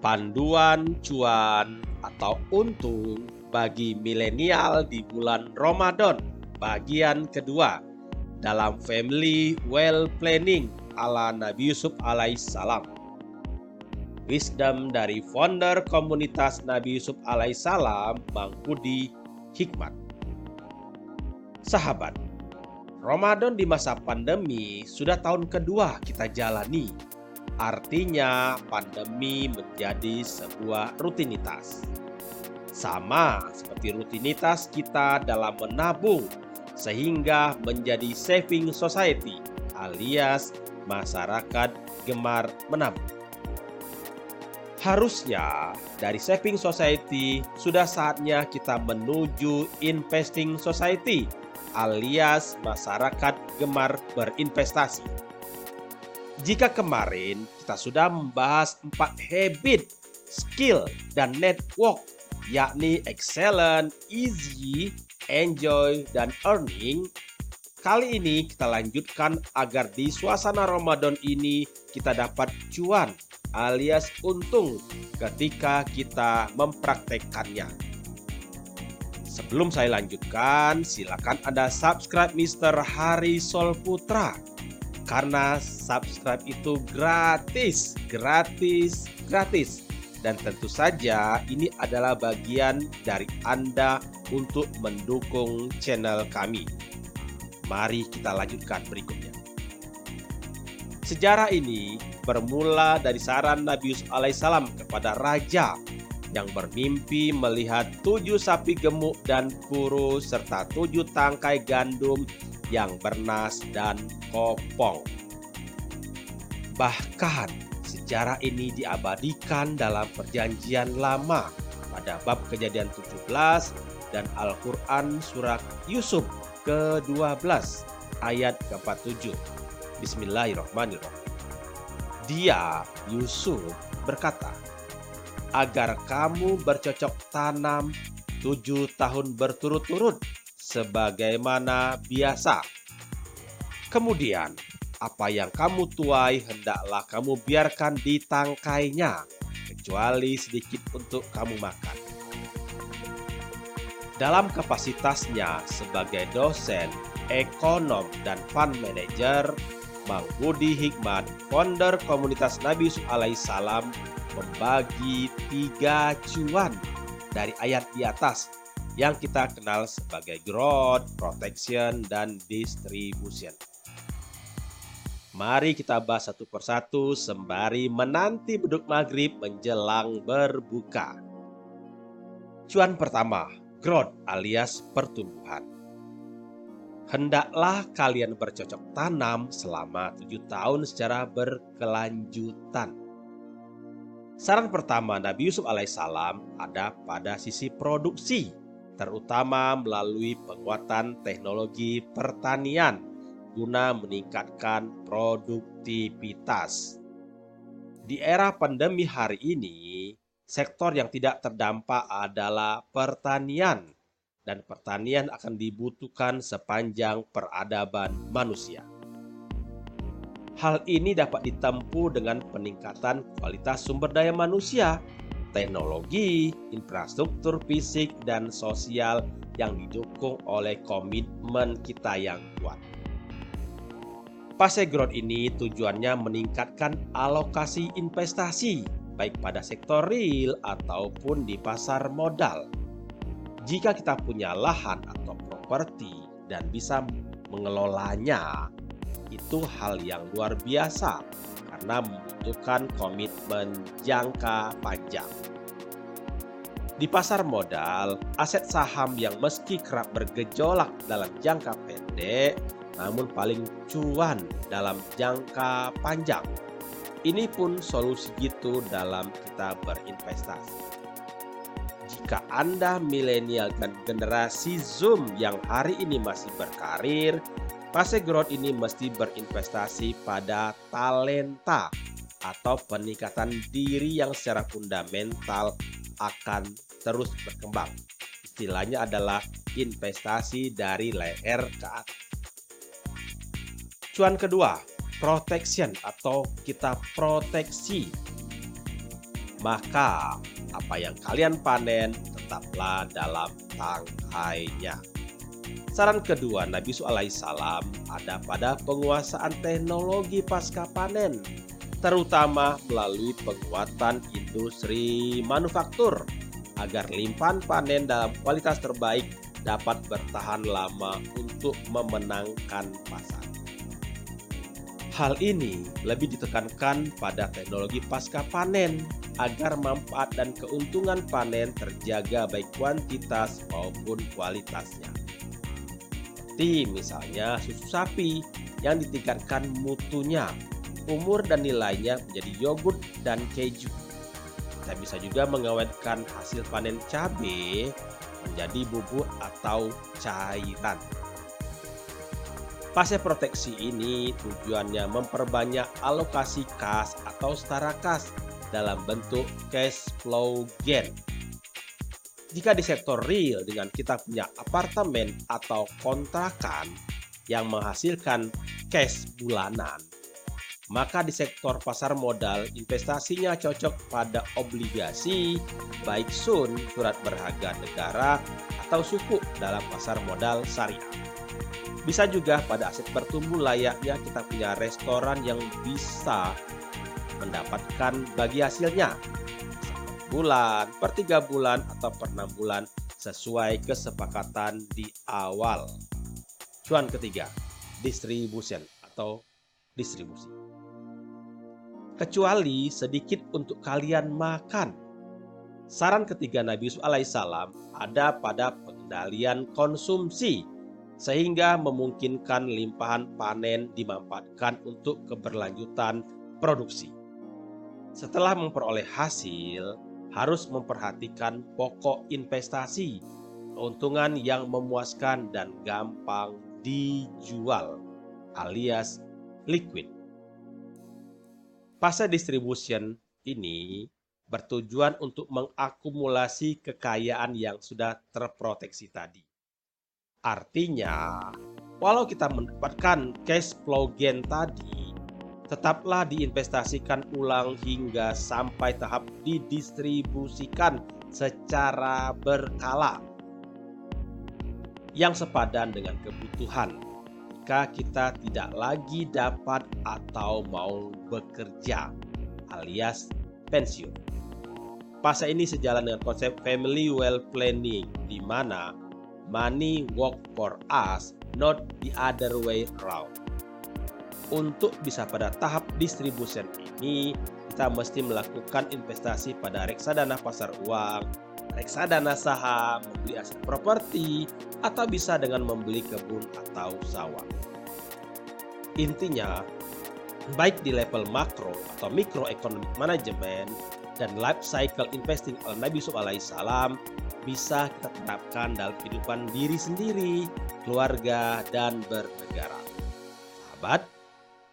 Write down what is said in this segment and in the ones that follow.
Panduan cuan atau untung bagi milenial di bulan Ramadan bagian kedua dalam Family Well Planning ala Nabi Yusuf alaihissalam. Wisdom dari founder komunitas Nabi Yusuf alaihissalam, Bang Budi Hikmat. Sahabat, Ramadan di masa pandemi sudah tahun kedua kita jalani Artinya, pandemi menjadi sebuah rutinitas. Sama seperti rutinitas kita dalam menabung, sehingga menjadi saving society alias masyarakat gemar menabung. Harusnya dari saving society sudah saatnya kita menuju investing society alias masyarakat gemar berinvestasi. Jika kemarin kita sudah membahas empat habit, skill, dan network, yakni excellent, easy, enjoy, dan earning, kali ini kita lanjutkan agar di suasana Ramadan ini kita dapat cuan alias untung ketika kita mempraktekkannya. Sebelum saya lanjutkan, silakan Anda subscribe Mr. Hari Sol Putra karena subscribe itu gratis, gratis, gratis. Dan tentu saja ini adalah bagian dari Anda untuk mendukung channel kami. Mari kita lanjutkan berikutnya. Sejarah ini bermula dari saran Nabi Yusuf alaihissalam kepada raja yang bermimpi melihat tujuh sapi gemuk dan kurus serta tujuh tangkai gandum yang bernas dan kopong. Bahkan sejarah ini diabadikan dalam perjanjian lama pada bab kejadian 17 dan Al-Quran surat Yusuf ke-12 ayat ke-47. Bismillahirrahmanirrahim. Dia, Yusuf, berkata, agar kamu bercocok tanam tujuh tahun berturut-turut sebagaimana biasa. Kemudian, apa yang kamu tuai hendaklah kamu biarkan di tangkainya, kecuali sedikit untuk kamu makan. Dalam kapasitasnya sebagai dosen, ekonom, dan fund manager, Bang Budi Hikmat, founder komunitas Nabi Yusuf alaihissalam, membagi tiga cuan dari ayat di atas yang kita kenal sebagai growth, protection, dan distribution. Mari kita bahas satu persatu sembari menanti beduk maghrib menjelang berbuka. Cuan pertama, growth alias pertumbuhan. Hendaklah kalian bercocok tanam selama tujuh tahun secara berkelanjutan. Saran pertama Nabi Yusuf alaihissalam ada pada sisi produksi terutama melalui penguatan teknologi pertanian guna meningkatkan produktivitas. Di era pandemi hari ini, sektor yang tidak terdampak adalah pertanian dan pertanian akan dibutuhkan sepanjang peradaban manusia. Hal ini dapat ditempuh dengan peningkatan kualitas sumber daya manusia teknologi, infrastruktur fisik, dan sosial yang didukung oleh komitmen kita yang kuat. Fase growth ini tujuannya meningkatkan alokasi investasi baik pada sektor real ataupun di pasar modal. Jika kita punya lahan atau properti dan bisa mengelolanya, itu hal yang luar biasa karena membutuhkan komitmen jangka panjang. Di pasar modal, aset saham yang meski kerap bergejolak dalam jangka pendek, namun paling cuan dalam jangka panjang. Ini pun solusi gitu dalam kita berinvestasi. Jika Anda milenial dan generasi Zoom yang hari ini masih berkarir, Fase growth ini mesti berinvestasi pada talenta atau peningkatan diri yang secara fundamental akan terus berkembang. Istilahnya adalah investasi dari leher ke atas. Cuan kedua, protection atau kita proteksi. maka apa yang kalian panen tetaplah dalam tangkainya. Saran kedua Nabi alaihissalam ada pada penguasaan teknologi pasca panen, terutama melalui penguatan industri manufaktur agar limpahan panen dalam kualitas terbaik dapat bertahan lama untuk memenangkan pasar. Hal ini lebih ditekankan pada teknologi pasca panen agar manfaat dan keuntungan panen terjaga baik kuantitas maupun kualitasnya. Seperti misalnya susu sapi yang ditingkatkan mutunya, umur dan nilainya menjadi yogurt dan keju. Kita bisa juga mengawetkan hasil panen cabai menjadi bubuk atau cairan. Pasir proteksi ini tujuannya memperbanyak alokasi kas atau setara kas dalam bentuk cash flow gain. Jika di sektor real dengan kita punya apartemen atau kontrakan yang menghasilkan cash bulanan, maka di sektor pasar modal investasinya cocok pada obligasi, baik sun, surat berharga negara, atau suku dalam pasar modal syariah. Bisa juga pada aset bertumbuh layaknya kita punya restoran yang bisa mendapatkan bagi hasilnya bulan, per tiga bulan, atau per enam bulan sesuai kesepakatan di awal. Cuan ketiga, distribution atau distribusi. Kecuali sedikit untuk kalian makan. Saran ketiga Nabi Yusuf alaihissalam ada pada pengendalian konsumsi sehingga memungkinkan limpahan panen dimanfaatkan untuk keberlanjutan produksi. Setelah memperoleh hasil, harus memperhatikan pokok investasi, keuntungan yang memuaskan dan gampang dijual, alias liquid. Fase distribution ini bertujuan untuk mengakumulasi kekayaan yang sudah terproteksi tadi. Artinya, walau kita mendapatkan cash flow gain tadi, tetaplah diinvestasikan ulang hingga sampai tahap didistribusikan secara berkala yang sepadan dengan kebutuhan jika kita tidak lagi dapat atau mau bekerja alias pensiun. Fase ini sejalan dengan konsep family well planning di mana money work for us, not the other way around. Untuk bisa pada tahap distribution ini, kita mesti melakukan investasi pada reksadana pasar uang, reksadana saham, membeli aset properti, atau bisa dengan membeli kebun atau sawah. Intinya, baik di level makro atau economic management dan life cycle investing oleh Nabi Yusuf alaihissalam bisa kita terapkan dalam kehidupan diri sendiri, keluarga, dan bernegara. Sahabat,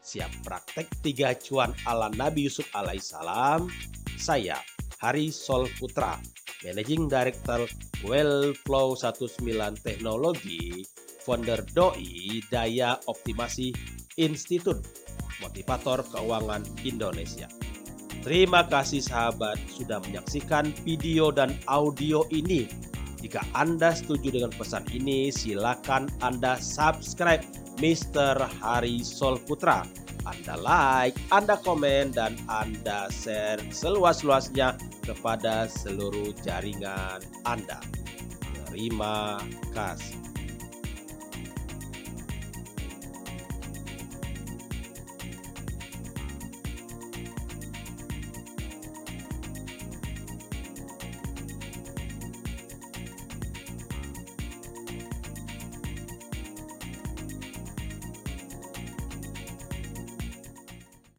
siap praktek tiga cuan ala Nabi Yusuf alaihissalam. Saya, Hari Sol Putra, Managing Director Wellflow 19 Teknologi, founder DOI Daya Optimasi Institut Motivator Keuangan Indonesia. Terima kasih sahabat sudah menyaksikan video dan audio ini. Jika Anda setuju dengan pesan ini, silakan Anda subscribe Mr. Hari Sol Putra. Anda like, Anda komen, dan Anda share seluas-luasnya kepada seluruh jaringan Anda. Terima kasih.